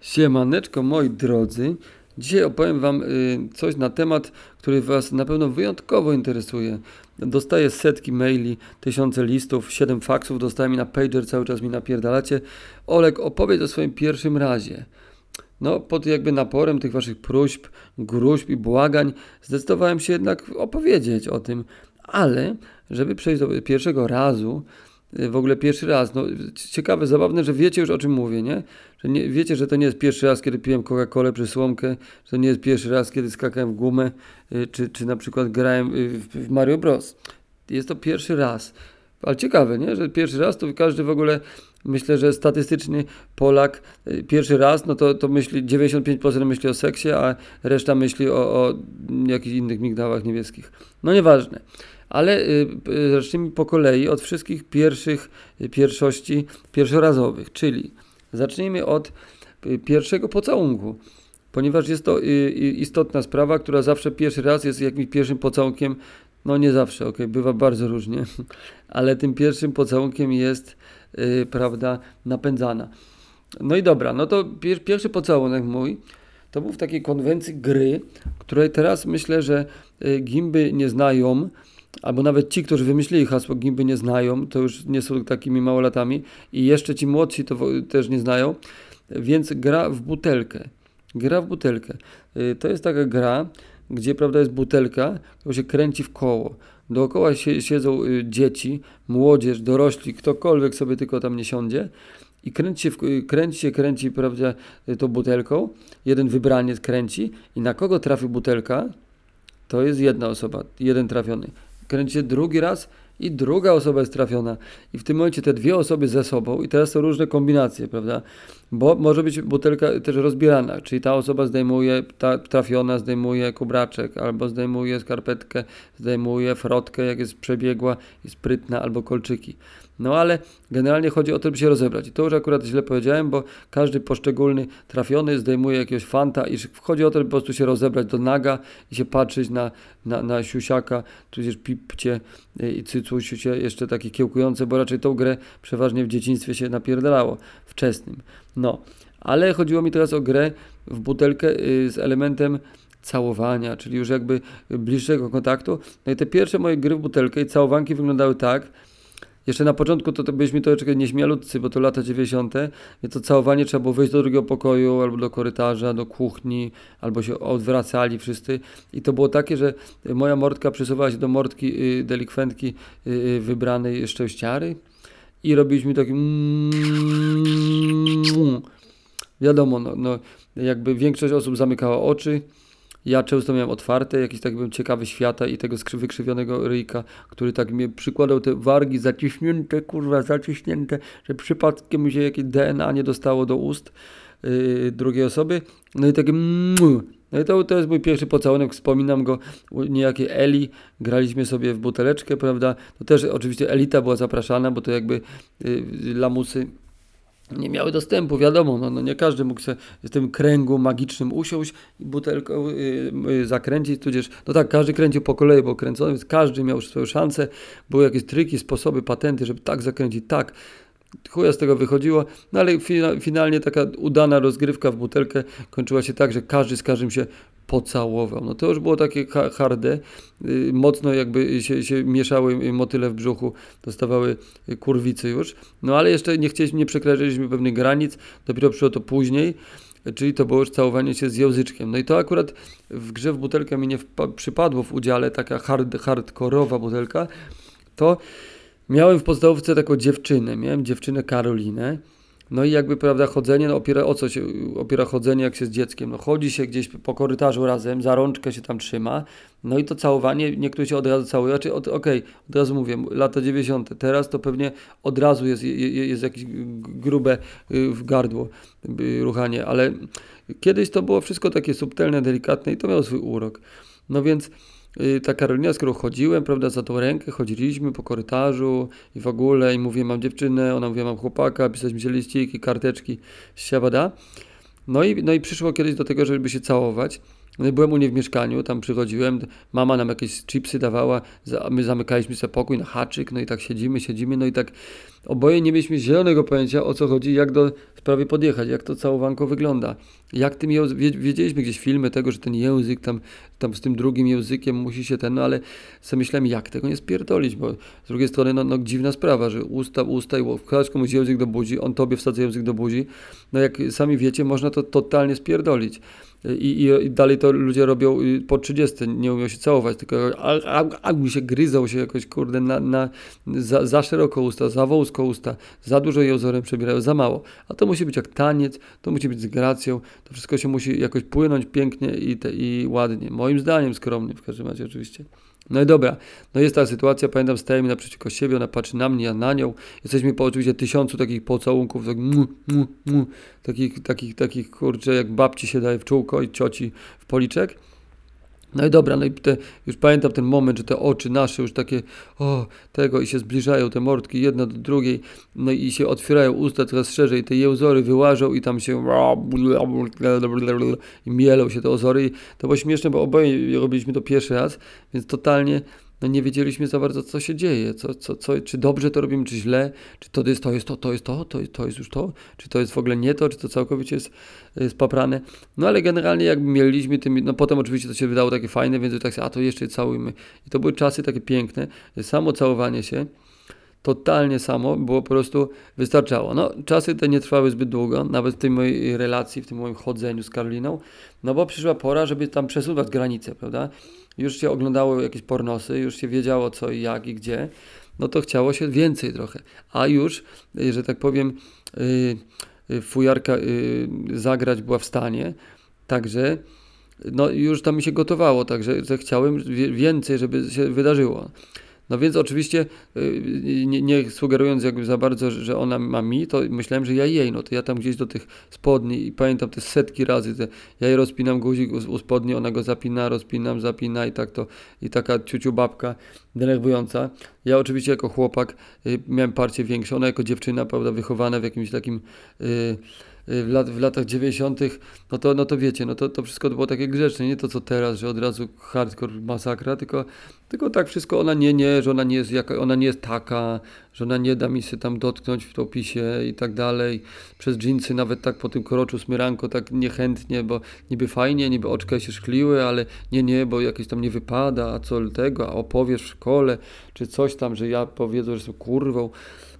Siemaneczko moi drodzy. Dzisiaj opowiem Wam y, coś na temat, który Was na pewno wyjątkowo interesuje. Dostaję setki maili, tysiące listów, siedem faksów dostałem i na pager cały czas mi napierdalacie. Olek, opowiedz o swoim pierwszym razie. No, pod jakby naporem tych Waszych próśb, gruźb i błagań zdecydowałem się jednak opowiedzieć o tym, ale żeby przejść do pierwszego razu, w ogóle pierwszy raz. No, ciekawe, zabawne, że wiecie już o czym mówię, nie? Że nie, wiecie, że to nie jest pierwszy raz, kiedy piłem Coca-Colę czy słomkę, że to nie jest pierwszy raz, kiedy skakałem w gumę, y, czy, czy na przykład grałem y, w Mario Bros. Jest to pierwszy raz. Ale ciekawe, nie? Że pierwszy raz to każdy w ogóle, myślę, że statystyczny Polak y, pierwszy raz, no to, to myśli, 95% myśli o seksie, a reszta myśli o, o jakichś innych migdałach niebieskich. No nieważne. Ale y, y, zacznijmy po kolei od wszystkich pierwszych pierwszości pierwszorazowych, czyli zacznijmy od pierwszego pocałunku, ponieważ jest to istotna sprawa, która zawsze pierwszy raz jest jakimś pierwszym pocałunkiem, no nie zawsze, ok, bywa bardzo różnie, ale tym pierwszym pocałunkiem jest, prawda, napędzana. No i dobra, no to pier pierwszy pocałunek mój to był w takiej konwencji gry, której teraz myślę, że gimby nie znają, albo nawet ci, którzy wymyślili hasło Gimby nie znają, to już nie są takimi małolatami i jeszcze ci młodsi to też nie znają, więc gra w butelkę. Gra w butelkę. Y, to jest taka gra, gdzie prawda jest butelka, która się kręci w koło. Dookoła się, siedzą y, dzieci, młodzież, dorośli, ktokolwiek sobie tylko tam nie siądzie i kręci się, kręci się, kręci prawda, y, tą butelką. Jeden wybraniec kręci i na kogo trafi butelka, to jest jedna osoba, jeden trafiony kręcicie drugi raz i druga osoba jest trafiona. I w tym momencie te dwie osoby ze sobą, i teraz są różne kombinacje, prawda? Bo może być butelka też rozbierana, czyli ta osoba zdejmuje, ta trafiona zdejmuje kubraczek, albo zdejmuje skarpetkę, zdejmuje frotkę, jak jest przebiegła i sprytna, albo kolczyki. No ale generalnie chodzi o to, by się rozebrać. I to już akurat źle powiedziałem, bo każdy poszczególny trafiony zdejmuje jakiegoś fanta i chodzi o to, by po prostu się rozebrać do naga i się patrzeć na, na, na siusiaka, tudzież pipcie y, i cycusiucie jeszcze takie kiełkujące, bo raczej tą grę przeważnie w dzieciństwie się napierdalało, wczesnym. No, ale chodziło mi teraz o grę w butelkę y, z elementem całowania, czyli już jakby bliższego kontaktu. No i te pierwsze moje gry w butelkę i całowanki wyglądały tak, jeszcze na początku to, to byliśmy troszeczkę nieśmialutcy, bo to lata 90. I to całowanie trzeba było wyjść do drugiego pokoju, albo do korytarza, do kuchni, albo się odwracali wszyscy. I to było takie, że moja mordka przesuwała się do mordki y, delikwentki y, y wybranej szczęściary i robiliśmy taki mm, wiadomo, no, no, jakby większość osób zamykała oczy, ja często miałem otwarte, jakiś tak byłem ciekawy świata i tego wykrzywionego ryjka, który tak mnie przykładał te wargi zaciśnięte, kurwa, zaciśnięte, że przypadkiem mi się jakieś DNA nie dostało do ust yy, drugiej osoby. No i takie no i to, to jest mój pierwszy pocałunek, wspominam go u niejakiej Eli, graliśmy sobie w buteleczkę, prawda, to też oczywiście Elita była zapraszana, bo to jakby yy, lamusy nie miały dostępu, wiadomo, no, no nie każdy mógł się w tym kręgu magicznym usiąść i butelką yy, yy, zakręcić, tudzież, no tak, każdy kręcił po kolei, bo kręcony, więc każdy miał swoją szansę, były jakieś triki, sposoby, patenty, żeby tak zakręcić, tak, chuja z tego wychodziło, no ale finalnie taka udana rozgrywka w butelkę kończyła się tak, że każdy z każdym się pocałował. No to już było takie harde, y, mocno jakby się, się mieszały motyle w brzuchu, dostawały kurwicy już, no ale jeszcze nie chcieliśmy, nie przekroczyliśmy pewnych granic, dopiero przyszło to później, czyli to było już całowanie się z języczkiem. No i to akurat w grze w butelkę mi nie przypadło w udziale, taka hard, hardkorowa butelka, to miałem w podstawówce taką dziewczynę, miałem dziewczynę Karolinę, no i jakby, prawda, chodzenie, no opiera, o co się opiera chodzenie, jak się z dzieckiem? No chodzi się gdzieś po korytarzu razem, za rączkę się tam trzyma, no i to całowanie, niektórzy się od razu całują, znaczy, okej, okay, od razu mówię, lata 90. Teraz to pewnie od razu jest, jest jakieś grube y, w gardło y, ruchanie, ale kiedyś to było wszystko takie subtelne, delikatne i to miało swój urok. No więc ta Karolina, skoro chodziłem, prawda, za tą rękę, chodziliśmy po korytarzu i w ogóle i mówię, mam dziewczynę, ona mówi, mam chłopaka, pisaliśmy się liściki, karteczki, siabada. No i, no i przyszło kiedyś do tego, żeby się całować. No byłem u niej w mieszkaniu, tam przychodziłem, mama nam jakieś chipsy dawała, my zamykaliśmy sobie pokój na haczyk, no i tak siedzimy, siedzimy, no i tak oboje nie mieliśmy zielonego pojęcia o co chodzi, jak do sprawy podjechać, jak to całowanko wygląda. Jak tym wiedzieliśmy gdzieś filmy tego, że ten język tam, tam z tym drugim językiem musi się ten, no ale sobie myślałem, jak tego nie spierdolić, bo z drugiej strony, no, no dziwna sprawa, że usta, usta i wkładasz komuś język do buzi, on tobie wsadza język do buzi, no jak sami wiecie, można to totalnie spierdolić. I, i, I, dalej to ludzie robią y, po 30, nie umią się całować, tylko a, a, a mi się gryzą się jakoś, kurde, na, na, za, za szeroko usta, za wąsko usta, za dużo jozorem przebierają, za mało. A to musi być jak taniec, to musi być z gracją, to wszystko się musi jakoś płynąć pięknie i, te, i ładnie. Moim zdaniem skromnie w każdym razie oczywiście. No i dobra, no jest ta sytuacja, pamiętam, stajemy naprzeciwko siebie, ona patrzy na mnie, ja na nią. Jesteśmy po oczywiście tysiącu takich pocałunków, tak mu, mu, mu, takich, takich, takich, kurczę, jak babci się daje w czółko i cioci w policzek. No i dobra, no i te, już pamiętam ten moment, że te oczy nasze już takie, o, tego i się zbliżają te mordki jedna do drugiej, no i się otwierają usta coraz szerzej, te jełzory wyłażą i tam się i mielą się te ozory i to było śmieszne, bo oboje robiliśmy to pierwszy raz, więc totalnie no nie wiedzieliśmy za bardzo, co się dzieje, co, co, co, czy dobrze to robimy, czy źle, czy to jest to, jest to, to jest to, to, to jest już to, czy to jest w ogóle nie to, czy to całkowicie jest, jest poprane. No ale generalnie jakby mieliśmy tym, no potem oczywiście to się wydało takie fajne, więc tak a to jeszcze całujmy. I to były czasy takie piękne, samo całowanie się, totalnie samo, było po prostu wystarczało. No, czasy te nie trwały zbyt długo, nawet w tej mojej relacji, w tym moim chodzeniu z Karoliną, no bo przyszła pora, żeby tam przesuwać granice, prawda? Już się oglądało jakieś pornosy, już się wiedziało co i jak i gdzie, no to chciało się więcej trochę. A już, y, że tak powiem, yy, fujarka yy, zagrać była w stanie, także no już tam mi się gotowało, także że chciałem więcej, żeby się wydarzyło. No więc oczywiście y, nie, nie, sugerując jakby za bardzo, że ona ma mi, to myślałem, że ja jej, no to ja tam gdzieś do tych spodni i pamiętam te setki razy, te, ja jej rozpinam guzik u, u spodni, ona go zapina, rozpinam, zapina i tak to, i taka ciuciu babka denerwująca. Ja oczywiście jako chłopak y, miałem parcie większe, ona jako dziewczyna, prawda, wychowana w jakimś takim... Y, w, lat, w latach 90., no to, no to wiecie, no to, to wszystko było takie grzeczne, nie to co teraz, że od razu hardcore masakra, tylko, tylko tak wszystko ona nie, nie, że ona nie jest jaka, ona nie jest taka, że ona nie da mi się tam dotknąć w opisie i tak dalej. Przez dżinsy nawet tak po tym koroczu smyranko tak niechętnie, bo niby fajnie, niby oczka się szkliły, ale nie, nie, bo jakieś tam nie wypada, a co tego, a opowiesz w szkole, czy coś tam, że ja powiedzą, że jestem kurwą.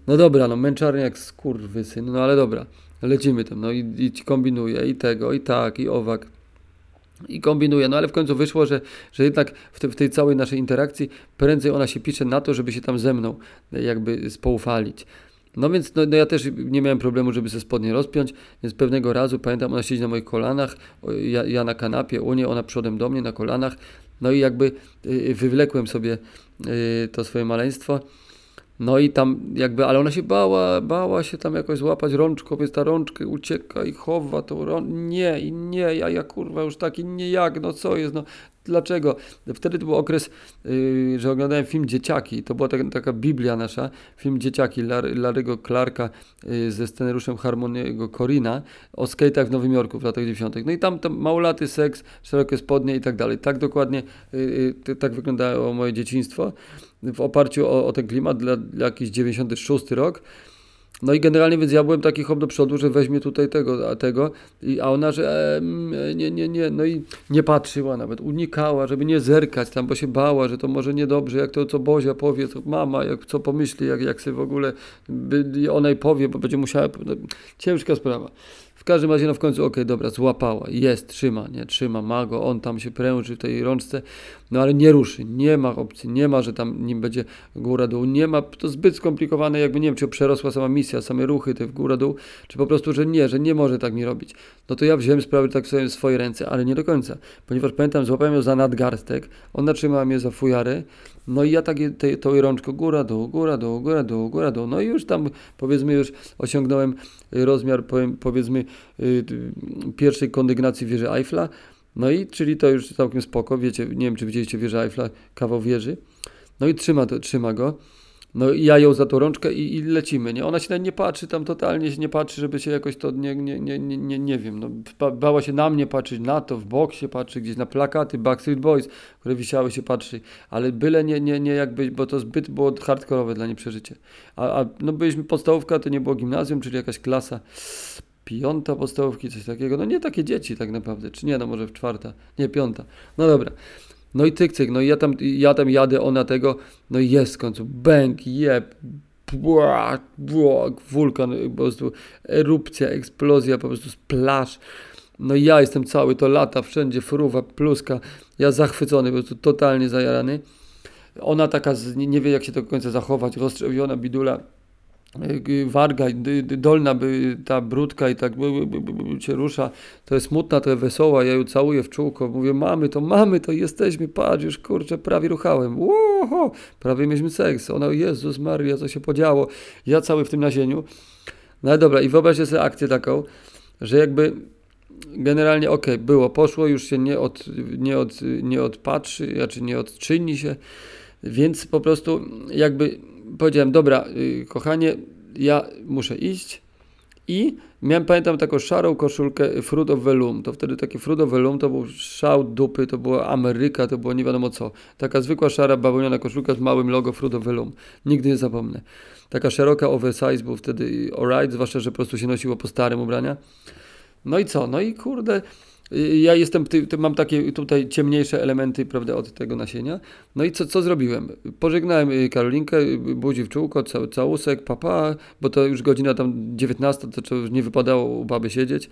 No dobra, no męczarnia jak skurwysyn, no ale dobra lecimy tam, no i, i kombinuje i tego, i tak, i owak. I kombinuje, no ale w końcu wyszło, że, że jednak w, te, w tej całej naszej interakcji prędzej ona się pisze na to, żeby się tam ze mną jakby spoufalić. No więc no, no, ja też nie miałem problemu, żeby ze spodnie rozpiąć, więc pewnego razu pamiętam, ona siedzi na moich kolanach, ja, ja na kanapie, u niej, ona przodem do mnie na kolanach, no i jakby y, wywlekłem sobie to swoje maleństwo no i tam jakby, ale ona się bała, bała się tam jakoś złapać rączką, więc ta rączka ucieka i chowa tą rączkę. Nie, i nie, ja, ja kurwa już taki nie jak, no co jest, no dlaczego? Wtedy to był okres, yy, że oglądałem film Dzieciaki, to była taka, taka Biblia nasza, film Dzieciaki Larry, Larry'ego Clarka yy, ze scenariuszem Harmoniego Corina o skate'ach w Nowym Jorku w latach 90. No i tam, tam małolaty seks, szerokie spodnie i tak dalej. Tak dokładnie, yy, tak wyglądało moje dzieciństwo w oparciu o, o ten klimat dla, dla jakiś 96 rok. No i generalnie więc ja byłem taki hop do przodu, że weźmie tutaj tego, a tego, I, a ona, że e, nie, nie, nie, no i nie patrzyła nawet, unikała, żeby nie zerkać tam, bo się bała, że to może niedobrze, jak to co Bozia powie, co mama, jak, co pomyśli, jak, jak sobie w ogóle by, ona jej powie, bo będzie musiała, no, ciężka sprawa. Każdym razie no w końcu, okej, okay, dobra, złapała, jest, trzyma, nie, trzyma, ma go, on tam się pręży w tej rączce, no ale nie ruszy, nie ma opcji, nie ma, że tam nim będzie góra-dół, nie ma, to zbyt skomplikowane, jakby nie wiem, czy przerosła sama misja, same ruchy, te w górę-dół, czy po prostu, że nie, że nie może tak mi robić. No to ja wziąłem sprawę tak sobie w swoje ręce, ale nie do końca, ponieważ pamiętam, złapałem ją za nadgarstek, ona trzymała mnie za fujary, no i ja tak te, tą rączką góra, dół, góra, dół, góra, dół, góra, dół. No i już tam powiedzmy już osiągnąłem rozmiar powiedzmy y, pierwszej kondygnacji wieży Eiffla. No i czyli to już całkiem spoko, wiecie, nie wiem czy widzieliście wieżę Eiffla, kawał wieży. No i trzyma, to, trzyma go. No i ja ją za tą rączkę i, i lecimy, nie? Ona się nawet nie patrzy tam totalnie, się nie patrzy, żeby się jakoś to, nie, nie, nie, nie, nie, nie wiem, no, ba- bała się na mnie patrzeć, na to, w bok się patrzy, gdzieś na plakaty Backstreet Boys, które wisiały się patrzy, ale byle nie, nie, nie jakby, bo to zbyt było hardkorowe dla niej przeżycie. A, a no byliśmy podstawówka, to nie było gimnazjum, czyli jakaś klasa piąta podstawówki, coś takiego, no nie takie dzieci tak naprawdę, czy nie, no może w czwarta, nie piąta, no dobra. No i cyk, cyk, no i ja tam, ja tam jadę, ona tego, no i jest w końcu, bęk, jeb, bła, bła, wulkan, po prostu erupcja, eksplozja, po prostu splash. No i ja jestem cały, to lata, wszędzie fruwa, pluska, ja zachwycony, po prostu totalnie zajarany. Ona taka, z, nie, nie wie jak się do końca zachować, roztrzewiona bidula, warga, dolna by ta brudka i tak by, by, by, się rusza, to jest smutna, to jest wesoła, ja ją całuję w czółko, mówię mamy to, mamy to, jesteśmy, patrz już kurczę, prawie ruchałem, Łoho! prawie mieliśmy seks, ona, Jezus Maria, co się podziało, ja cały w tym nasieniu, no dobra i wyobraźcie sobie akcję taką, że jakby generalnie ok, było, poszło, już się nie, od, nie, od, nie odpatrzy, znaczy nie odczyni się, więc po prostu jakby powiedziałem, dobra, y, kochanie, ja muszę iść i miałem, pamiętam, taką szarą koszulkę Fruit of Velum, to wtedy taki Fruit of Velum to był szał dupy, to była Ameryka, to było nie wiadomo co. Taka zwykła szara bawełniana koszulka z małym logo Fruit of Velum. Nigdy nie zapomnę. Taka szeroka oversize był wtedy alright, zwłaszcza, że po prostu się nosiło po starym ubrania. No i co? No i kurde, ja jestem, ty, ty mam takie tutaj ciemniejsze elementy, prawda, od tego nasienia. No i co, co zrobiłem? Pożegnałem y, Karolinkę, y, buzi w czółko, ca, całusek, papa, bo to już godzina tam 19, to, to już nie wypadało u baby siedzieć.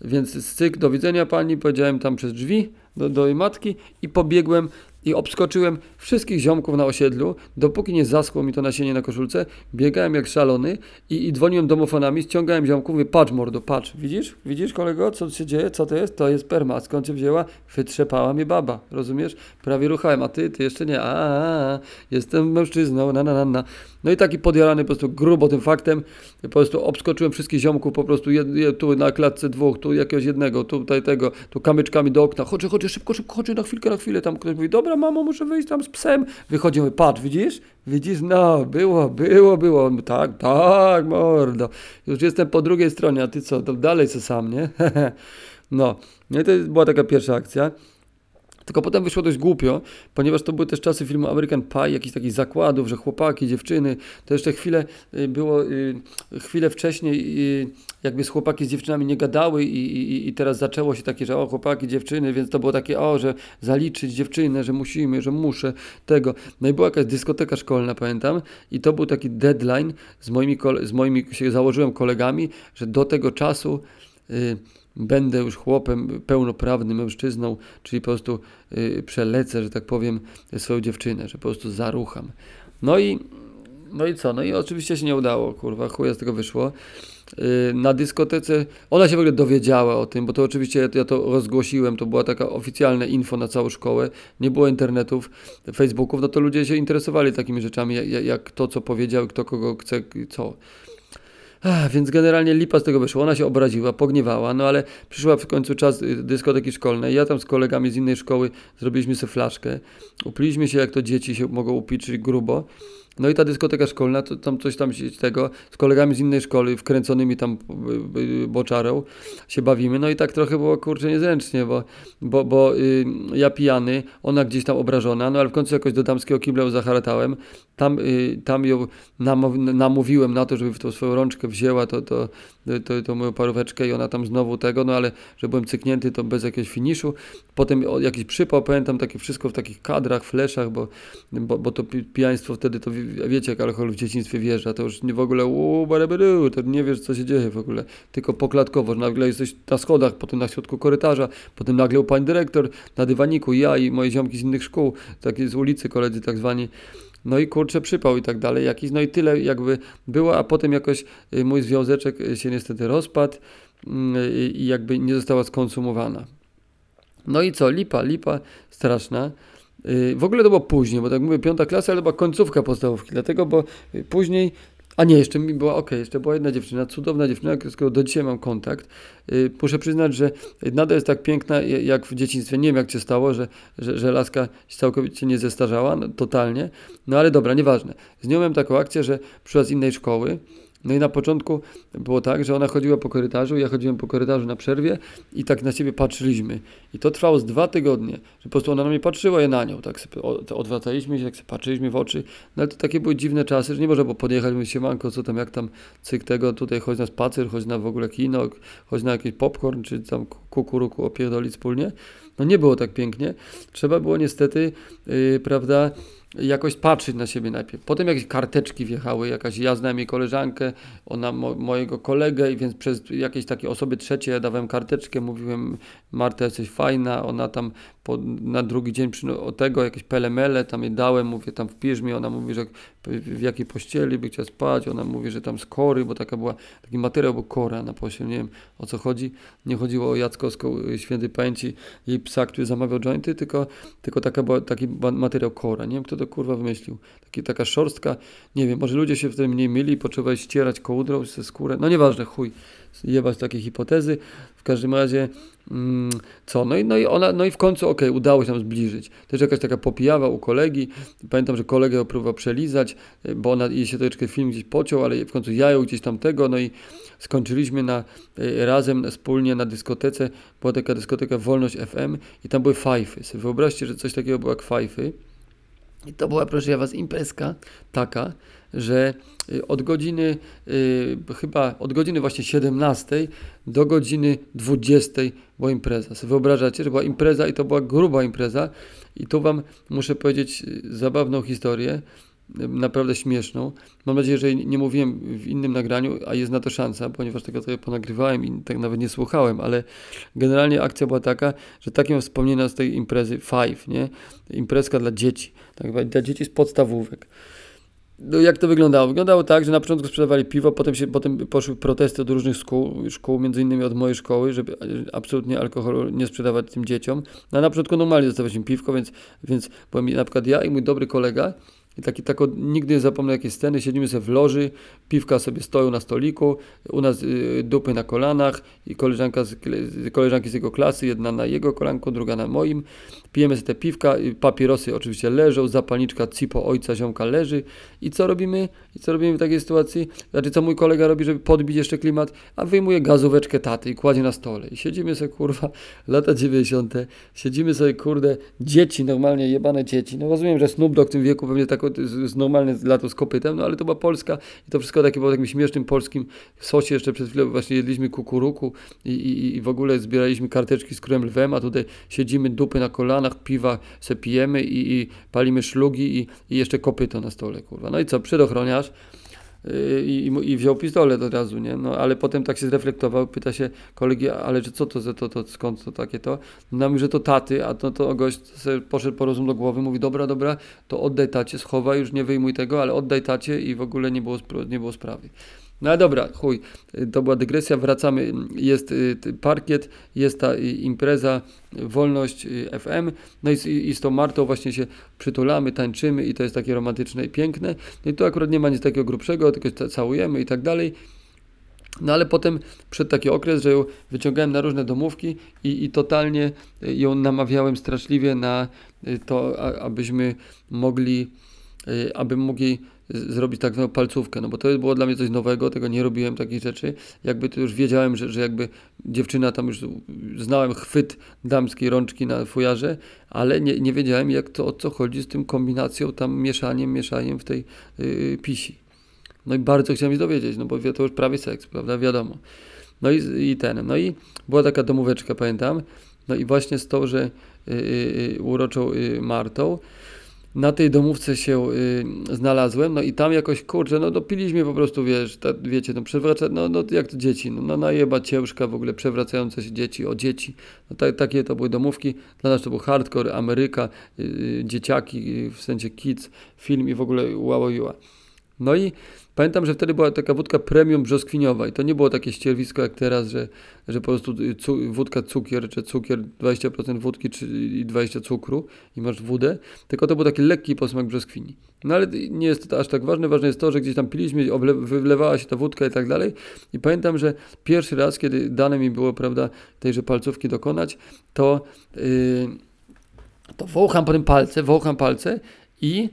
Więc styk, do widzenia pani, powiedziałem tam przez drzwi do, do jej matki i pobiegłem i obskoczyłem wszystkich ziomków na osiedlu, dopóki nie zaschło mi to nasienie na koszulce, biegałem jak szalony i, i dzwoniłem domofonami, ściągałem ziomków, mówię, patrz mordo, patrz, widzisz, widzisz kolego, co się dzieje, co to jest? To jest perma, skąd się wzięła? Wytrzepała mnie baba, rozumiesz? Prawie ruchałem, a ty, ty jeszcze nie, a, a, a jestem mężczyzną, na, na, na, na. No i taki podjarany po prostu grubo tym faktem, po prostu obskoczyłem wszystkich ziomków, po prostu jed, jed, tu na klatce dwóch, tu jakiegoś jednego, tutaj tego, tu kamyczkami do okna, chodź, chodź, szybko, szybko, chodź na chwilkę, na chwilę, tam ktoś mówi, dobra mamo, muszę wyjść tam z psem, wychodzimy, patrz, widzisz, widzisz, no, było, było, było, tak, tak, mordo, już jestem po drugiej stronie, a ty co, to dalej co sam, nie, no, no i to była taka pierwsza akcja, tylko potem wyszło dość głupio, ponieważ to były też czasy filmu American Pie, jakichś takich zakładów, że chłopaki, dziewczyny, to jeszcze chwilę y, było, y, chwilę wcześniej y, jakby z chłopaki z dziewczynami nie gadały i, i, i teraz zaczęło się takie, że o chłopaki, dziewczyny, więc to było takie, o, że zaliczyć dziewczynę, że musimy, że muszę, tego. No i była jakaś dyskoteka szkolna, pamiętam, i to był taki deadline z moimi, z moimi się założyłem kolegami, że do tego czasu będę już chłopem, pełnoprawnym mężczyzną, czyli po prostu y, przelecę, że tak powiem, swoją dziewczynę, że po prostu zarucham. No i, no i co? No i oczywiście się nie udało, kurwa, chuja z tego wyszło. Y, na dyskotece, ona się w ogóle dowiedziała o tym, bo to oczywiście ja, to rozgłosiłem, to była taka oficjalne info na całą szkołę, nie było internetów, facebooków, no to ludzie się interesowali takimi rzeczami, jak, jak to, co powiedział, kto kogo chce, co. Ach, więc generalnie lipa z tego wyszło. Ona się obraziła, pogniewała, no ale przyszła w końcu czas y, dyskoteki szkolnej. Ja tam z kolegami z innej szkoły zrobiliśmy sobie flaszkę. Upiliśmy się, jak to dzieci się mogą upić, czyli grubo. No i ta dyskoteka szkolna, to tam coś tam się tego, z kolegami z innej szkoły, wkręconymi tam y, y, boczarą się bawimy. No i tak trochę było, kurczę, niezręcznie, bo, bo, bo y, ja pijany, ona gdzieś tam obrażona, no ale w końcu jakoś do damskiego kibla zaharatałem. Tam, y, tam ją namow, namówiłem na to, żeby w tą swoją rączkę wzięła to, to, to, to moją paróweczkę i ona tam znowu tego, no ale że byłem cyknięty, to bez jakiegoś finiszu. Potem o, jakiś przypał, pamiętam takie wszystko w takich kadrach, fleszach, bo, bo, bo to pi- pijaństwo wtedy, to wiecie jak alkohol w dzieciństwie wjeżdża, to już nie w ogóle uuu, to nie wiesz co się dzieje w ogóle, tylko poklatkowo, że nagle jesteś na schodach, potem na środku korytarza, potem nagle u pani dyrektor, na dywaniku, ja i moje ziomki z innych szkół, takie z ulicy koledzy tak zwani, no i kurczę przypał i tak dalej jakiś, no i tyle jakby było, a potem jakoś y, mój związeczek y, się niestety rozpadł mm, i jakby nie została skonsumowana. No i co, lipa, lipa straszna. Y, W ogóle to było później, bo tak mówię, piąta klasa, ale była końcówka podstawówki, dlatego, bo y, później A nie, jeszcze mi była, okej, jeszcze była jedna dziewczyna, cudowna dziewczyna, z którą do dzisiaj mam kontakt. Y, muszę przyznać, że nadal jest tak piękna, jak w dzieciństwie. Nie wiem, jak się stało, że, że, że laska się całkowicie nie zestarzała, no, totalnie. No ale dobra, nieważne. Z nią miałem taką akcję, że przyszła z innej szkoły, no i na początku było tak, że ona chodziła po korytarzu, ja chodziłem po korytarzu na przerwie i tak na siebie patrzyliśmy. I to trwało z dwa tygodnie, że po prostu ona na mnie patrzyła, ja na nią. Tak sobie odwracaliśmy się, tak sobie patrzyliśmy w oczy. No ale to takie były dziwne czasy, że nie można było podjechać, mówić się manko, co tam, jak tam cyk tego, tutaj chodź na spacer, chodź na w ogóle kino, chodź na jakiś popcorn, czy tam kukuruku opierdolić wspólnie. No nie było tak pięknie. Trzeba było niestety, yy, prawda, jakoś patrzeć na siebie najpierw. Potem jakieś karteczki wjechały, jakaś ja znałem jej koleżankę, ona mo mojego kolegę i więc przez jakieś takie osoby trzecie ja dawałem karteczkę, mówiłem Marta jesteś fajna, ona tam po, na drugi dzień o tego jakieś pelemele tam jej dałem, mówię tam wpisz mi, ona mówi, że w jakiej pościeli by chciała spać, ona mówi, że tam z kory, bo taka była, taki materiał był kora na pościel, nie wiem o co chodzi, nie chodziło o Jackowską y, świętej pamięci jej psa, który zamawiał jointy, tylko, tylko taka była, taki materiał kora, nie wiem kto to kurwa wymyślił, taki, taka szorstka, nie wiem, może ludzie się w tym mniej myli, potrzeba ścierać kołdrą ze skórę, no nieważne, chuj, jebać takie hipotezy, w każdym razie co? No i, no i ona, no i w końcu, okej, okay, udało się nam zbliżyć. Też jakaś taka popijawa u kolegi. Pamiętam, że kolegę ją próbował przelizać, y, bo ona, jej się troszeczkę film gdzieś pociął, ale w końcu ja ją gdzieś tam tego, no i skończyliśmy na, y, razem, wspólnie na dyskotece. Była taka dyskoteka Wolność FM i tam były fajfy. Sobie wyobraźcie, że coś takiego było jak fajfy. I to była, proszę ja was, imprezka taka, że y, od godziny, y, chyba od godziny właśnie 17 do godziny 20 była impreza. Sobie wyobrażacie, że była impreza i to była gruba impreza. I tu Wam muszę powiedzieć y, zabawną historię, naprawdę śmieszną. Mam nadzieję, że nie mówiłem w innym nagraniu, a jest na to szansa, ponieważ tego trochę ponagrywałem i tak nawet nie słuchałem, ale generalnie akcja była taka, że takie wspomnienia z tej imprezy Five, nie? Imprezka dla dzieci, tak, dla dzieci z podstawówek. No jak to wyglądało? Wyglądało tak, że na początku sprzedawali piwo, potem, się, potem poszły protesty od różnych szkół, szkół, między innymi od mojej szkoły, żeby absolutnie alkoholu nie sprzedawać tym dzieciom. No, a na początku normalnie dostawaliśmy piwko, więc, więc byłem na przykład ja i mój dobry kolega, i taki, tako, nigdy nie zapomnę jakiej sceny, siedzimy sobie w loży, piwka sobie stoją na stoliku, u nas y, dupy na kolanach i koleżanka z, koleżanki z jego klasy, jedna na jego kolanku, druga na moim. Pijemy sobie te piwka, papierosy oczywiście leżą, zapalniczka cipo ojca ziomka leży. I co robimy? I co robimy w takiej sytuacji? Znaczy co mój kolega robi, żeby podbić jeszcze klimat? A wyjmuje gazóweczkę taty i kładzie na stole. I siedzimy sobie kurwa, lata 90. Siedzimy sobie kurde, dzieci, normalnie jebane dzieci. No rozumiem, że Snoop Dogg w tym wieku pewnie tak z normalne lato z kopytem, no ale to była Polska i to wszystko takie było takim śmiesznym polskim sosie. Jeszcze przed chwilą właśnie jedliśmy kukuruku i, i, i w ogóle zbieraliśmy karteczki z królem lwem, a tutaj siedzimy dupy na kolanach, piwa se pijemy i, i palimy szlugi i, i jeszcze kopyto na stole, kurwa. No i co, przedochroniarz i, i wziął pistolet od razu, nie? No ale potem tak się zreflektował, pyta się kolegi, ale co to, to, to, to skąd to takie to? No mówi, że to taty, a to, to gość poszedł po rozum do głowy, mówi, dobra, dobra, to oddaj tacie, schowaj, już nie wyjmuj tego, ale oddaj tacie i w ogóle nie było, nie było sprawy. No dobra, chuj, to była dygresja, wracamy, jest y, parkiet, jest ta y, impreza, wolność y, FM, no i, i z tą Martą właśnie się przytulamy, tańczymy i to jest takie romantyczne i piękne. No i tu akurat nie ma nic takiego grubszego, tylko całujemy i tak dalej. No ale potem przed taki okres, że ją wyciągałem na różne domówki i, i totalnie ją namawiałem straszliwie na to, abyśmy mogli, aby mogli zrobić tak zwaną palcówkę, no bo to było dla mnie coś nowego, tego nie robiłem takich rzeczy. Jakby to już wiedziałem, że, że jakby dziewczyna tam już znałem chwyt damskiej rączki na fujarze, ale nie, nie wiedziałem jak to, o co chodzi z tym kombinacją tam mieszaniem, mieszaniem w tej yy, pisi. No i bardzo chciałem się dowiedzieć, no bo to już prawie seks, prawda, wiadomo. No i, i ten, no i była taka domóweczka, pamiętam, no i właśnie z tą, że yy, yy, uroczą y, Martą, na tej domówce się y, znalazłem, no i tam jakoś, kurczę, no dopiliśmy po prostu, wiesz, ta, wiecie, no przewraca, no, no jak to dzieci, no, no najeba ciężka w ogóle, przewracające się dzieci, o dzieci, no ta, takie to były domówki, dla nas to był hardcore, Ameryka, y, y dzieciaki, y, w sensie kids, film i w ogóle wow, wow. No i pamiętam, że wtedy była taka wódka premium brzoskwiniowa i to nie było takie ścierwisko jak teraz, że, że po prostu cu wódka cukier, czy cukier 20% wódki czy, i 20 cukru i masz wódę, tylko to był taki lekki posmak brzoskwini. No ale nie jest to aż tak ważne, ważne jest to, że gdzieś tam piliśmy, wylewała się ta wódka i tak dalej i pamiętam, że pierwszy raz, kiedy dane mi było, prawda, tejże palcówki dokonać, to, yy, to wącham potem palce, wącham palce i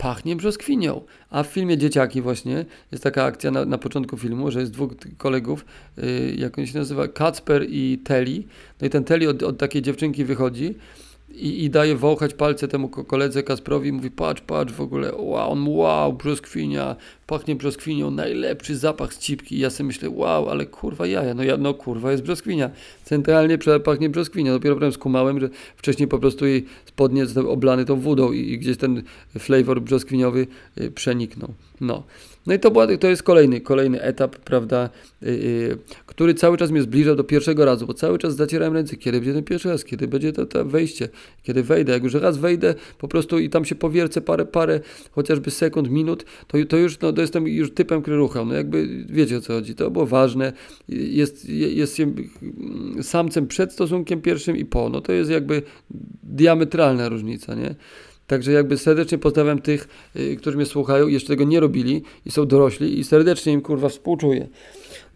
pachnie brzoskwinią. A w filmie Dzieciaki właśnie jest taka akcja na, na początku filmu, że jest dwóch kolegów, yy, jak on się nazywa, Kacper i Teli. No i ten Teli od, od takiej dziewczynki wychodzi i, i daje wąchać palce temu koledze Kasprowi mówi patrz, patrz w ogóle, wow, on wow, brzoskwinia, pachnie brzoskwinią, najlepszy zapach z cipki. I ja sobie myślę, wow, ale kurwa jaja, no, ja, no kurwa jest brzoskwinia. Centralnie pachnie brzoskwinia. Dopiero potem skumałem, że wcześniej po prostu jej spodnie zostały oblane tą wodą i, i gdzieś ten flavor brzoskwiniowy y, przeniknął. No. No i to, była, to jest kolejny, kolejny etap, prawda, yy, yy, który cały czas mnie zbliżał do pierwszego razu, bo cały czas zacierałem ręce, kiedy będzie ten pierwszy raz, kiedy będzie to, to wejście, kiedy wejdę. Jak już raz wejdę po prostu i tam się powiercę parę, parę chociażby sekund, minut, to, to już no, to jestem już typem, który ruchał. No jakby wiecie o co chodzi. To było ważne. Jest, jest samcem przed stosunkiem pierwszym i po. No to jest jakby diametralna różnica, nie? Także jakby serdecznie pozdrawiam tych, yy, którzy mnie słuchają jeszcze tego nie robili i są dorośli i serdecznie im kurwa współczuję.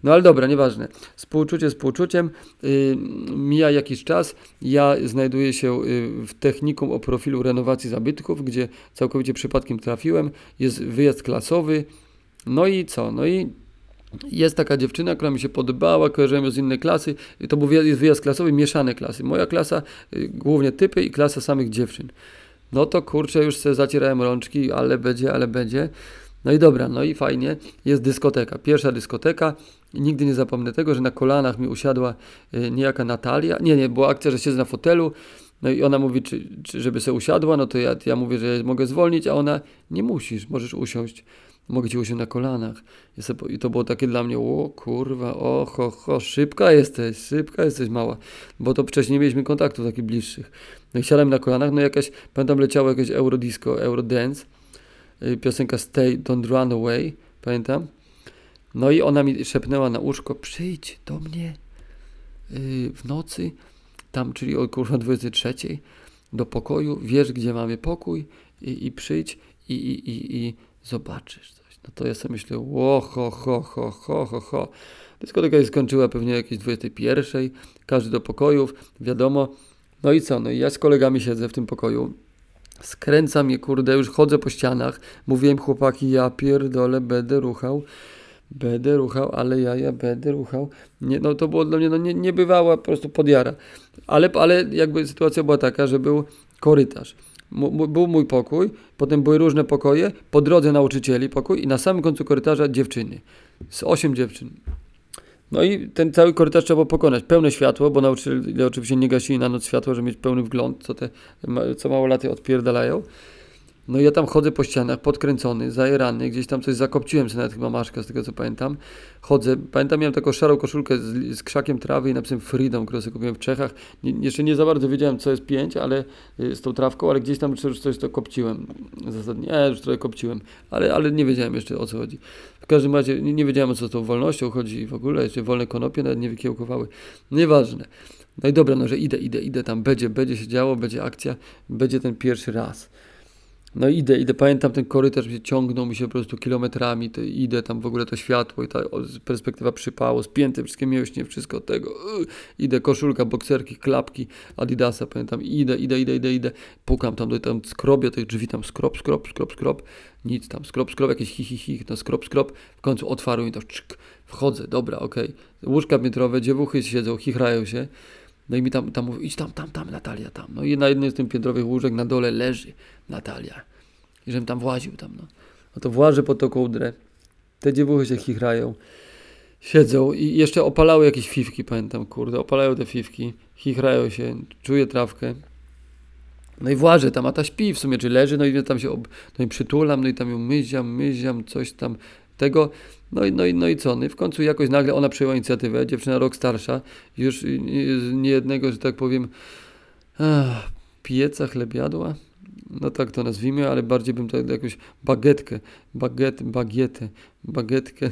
No ale dobra, nieważne. Współczucie współczuciem. Yy, mija jakiś czas. Ja znajduję się yy, w technikum o profilu renowacji zabytków, gdzie całkowicie przypadkiem trafiłem. Jest wyjazd klasowy. No i co? No i jest taka dziewczyna, która mi się podobała, kojarzyłem ją z innej klasy. To był wyjazd, wyjazd klasowy, mieszane klasy. Moja klasa, yy, głównie typy i klasa samych dziewczyn. No to kurczę, już sobie zacierałem rączki, ale będzie, ale będzie. No i dobra, no i fajnie, jest dyskoteka. Pierwsza dyskoteka nigdy nie zapomnę tego, że na kolanach mi usiadła y, niejaka Natalia. Nie, nie, była akcja, że siedzę na fotelu, no i ona mówi, czy, czy żeby sobie usiadła, no to ja, ja mówię, że mogę zwolnić, a ona, nie musisz, możesz usiąść. Mogę ci usiąść na kolanach. I to było takie dla mnie, o kurwa, o ho, ho, szybka jesteś, szybka jesteś mała. Bo to wcześniej nie mieliśmy kontaktów takich bliższych. No i siadłem na kolanach, no jakaś, pamiętam leciało jakieś eurodisco, eurodance, y, piosenka Stay, Don't Run Away, pamiętam. No i ona mi szepnęła na uszko, przyjdź do mnie yy, w nocy, tam, czyli około 23, do pokoju, wiesz gdzie mamy pokój i, i przyjdź i, i, i, i zobaczysz coś. No to ja sobie myślę, ło, ho, ho, ho, ho, ho, ho. Dyskoteka się skończyła pewnie jakieś 21, każdy do pokojów, wiadomo. No i co, no i ja z kolegami siedzę w tym pokoju, skręcam je, kurde, już chodzę po ścianach, mówiłem chłopaki, ja pierdolę, będę ruchał. Będę ruchał, ale ja, ja będę ruchał. Nie, no to było dla mnie no, nie, niebywała po prostu podjara. Ale, ale jakby sytuacja była taka, że był korytarz. M był mój pokój, potem były różne pokoje, po drodze nauczycieli pokój i na samym końcu korytarza dziewczyny. Z osiem dziewczyn. No i ten cały korytarz trzeba było pokonać. Pełne światło, bo nauczyciele oczywiście nie gasili na noc światła, żeby mieć pełny wgląd, co te co mało laty odpierdalają. No ja tam chodzę po ścianach, podkręcony, zajerany, gdzieś tam coś zakopciłem sobie nawet chyba maszka, z tego co pamiętam. Chodzę, pamiętam miałem taką szarą koszulkę z, z krzakiem trawy i napisem Freedom, którą sobie kupiłem w Czechach. Nie, jeszcze nie za bardzo wiedziałem co jest pięć, ale y, z tą trawką, ale gdzieś tam już coś to kopciłem. Zasadnie, nie, już trochę kopciłem, ale, ale nie wiedziałem jeszcze o co chodzi. W każdym razie nie, nie wiedziałem o co z tą wolnością chodzi w ogóle, jeszcze wolne konopie nawet nie wykiełkowały. Nieważne. No i dobra, no że idę, idę, idę tam, będzie, będzie się działo, będzie akcja, będzie ten pierwszy raz. No idę, idę, pamiętam ten korytarz, gdzie ciągnął mi się po prostu kilometrami, to idę tam w ogóle to światło i ta perspektywa przypało, spięte wszystkie mięśnie, wszystko tego, yy, idę, koszulka, bokserki, klapki Adidasa, pamiętam, idę, idę, idę, idę, idę, pukam tam, tam skrobię tych drzwi, tam skrop, skrop, skrop, skrop, nic tam, skrop, skrop, jakieś hi, hi, hi, no skrop, skrop, w końcu otwarły mi to, czk, wchodzę, dobra, okej, okay. łóżka metrowe, dziewuchy siedzą, chichrają się, no i mi tam, tam mówi, idź tam, tam, tam, Natalia, tam. No i na jednym z tym piętrowych łóżek na dole leży Natalia. I żebym tam właził tam, no. No to włażę po kołdrę. Te dziewuchy się chichrają. Siedzą i jeszcze opalały jakieś fifki, pamiętam, kurde. Opalają te fifki, chichrają się, czuję trawkę. No i włażę tam, a ta śpi w sumie, czy leży, no i tam się, ob... no i przytulam, no i tam ją myziam, myziam, coś tam tego. No i, no, i, no i co? No i w końcu jakoś nagle ona przejęła inicjatywę, dziewczyna rok starsza, już nie jednego, że tak powiem, ach, pieca chleb jadła. no tak to nazwijmy, ale bardziej bym to jakąś bagietkę, bagiet, bagietę, bagietkę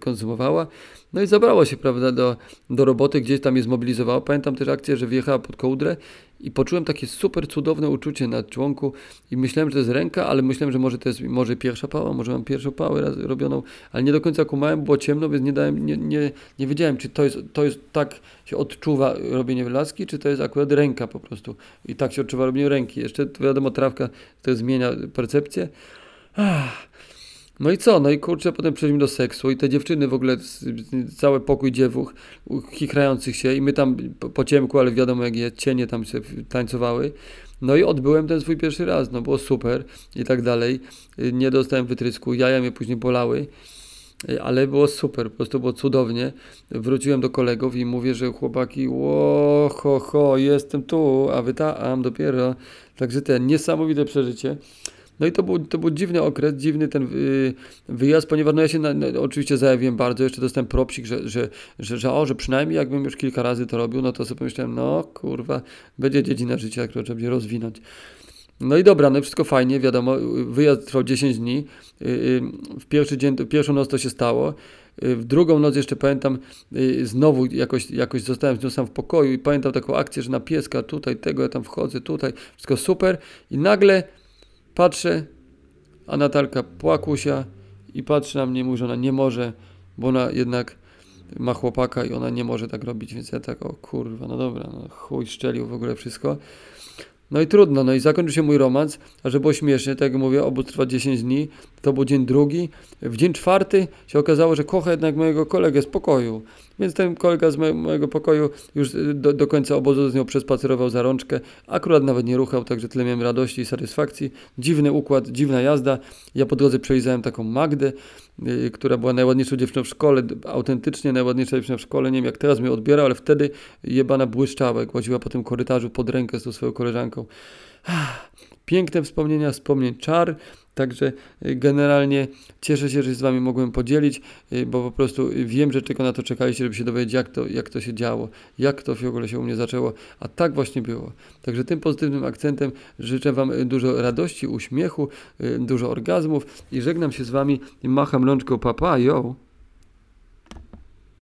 konsumowała. No i zabrała się, prawda, do, do roboty, gdzieś tam je zmobilizowała. Pamiętam też akcję, że wjechała pod kołdrę i poczułem takie super cudowne uczucie na członku i myślałem, że to jest ręka, ale myślałem, że może to jest może pierwsza pała, może mam pierwszą pałę raz robioną, ale nie do końca kumałem, było ciemno, więc nie dałem, nie, nie, nie wiedziałem, czy to jest, to jest tak się odczuwa robienie laski, czy to jest akurat ręka po prostu. I tak się odczuwa robienie ręki. Jeszcze wiadomo, trawka to zmienia percepcję. Ach. No i co? No i kurczę, potem przejdźmy do seksu i te dziewczyny w ogóle, cały pokój dziewuch chichrających się i my tam po ciemku, ale wiadomo jak je, cienie tam się tańcowały. No i odbyłem ten swój pierwszy raz, no było super i tak dalej. Nie dostałem wytrysku, jaja mnie później bolały, ale było super, po prostu było cudownie. Wróciłem do kolegów i mówię, że chłopaki, ło, ho, ho, jestem tu, a wy tam dopiero. Także ten niesamowite przeżycie. No i to był, to był dziwny okres, dziwny ten y, wyjazd, ponieważ no ja się na, no, oczywiście zajawiłem bardzo, jeszcze dostałem propsik, że, że, że, że, o, że przynajmniej jakbym już kilka razy to robił, no to sobie pomyślałem, no kurwa, będzie dziedzina życia, którą trzeba będzie rozwinąć. No i dobra, no wszystko fajnie, wiadomo, wyjazd trwał 10 dni, y, y, w pierwszy dzień, pierwszą noc to się stało, w drugą noc jeszcze pamiętam, znowu jakoś, jakoś zostałem z nią sam w pokoju i pamiętam taką akcję, że na pieska tutaj, tego ja tam wchodzę, tutaj, wszystko super i nagle Patrzę, a Natalka płakusia i patrzy na mnie, mówi, że ona nie może, bo ona jednak ma chłopaka i ona nie może tak robić, więc ja tak, o kurwa, no dobra, no chuj, szczelił w ogóle wszystko. No i trudno, no i zakończył się mój romans, a że było śmiesznie, tak jak mówię, obóz trwa 10 dni, to był dzień drugi. W dzień czwarty się okazało, że kocha jednak mojego kolegę z pokoju. Więc ten kolega z mojego pokoju już y, do, do końca obozu z nią przespacerował za rączkę. Akurat nawet nie ruchał, także tyle miałem radości i satysfakcji. Dziwny układ, dziwna jazda. Ja po drodze przejeżdżałem taką Magdę, yy, która była najładniejszą dziewczyną w szkole, autentycznie najładniejsza dziewczyna w szkole. Nie wiem jak teraz mnie odbiera, ale wtedy jebana błyszczała, jak łaziła po tym korytarzu pod rękę z tą swoją koleżanką. Piękne wspomnienia, wspomnień czar. Także y, generalnie cieszę się, że się z Wami mogłem podzielić, y, bo po prostu wiem, że tylko na to czekaliście, żeby się dowiedzieć, jak to, jak to się działo, jak to w ogóle się u mnie zaczęło, a tak właśnie było. Także tym pozytywnym akcentem życzę Wam y, dużo radości, uśmiechu, dużo orgazmów i żegnam się z Wami i macham rączką papa!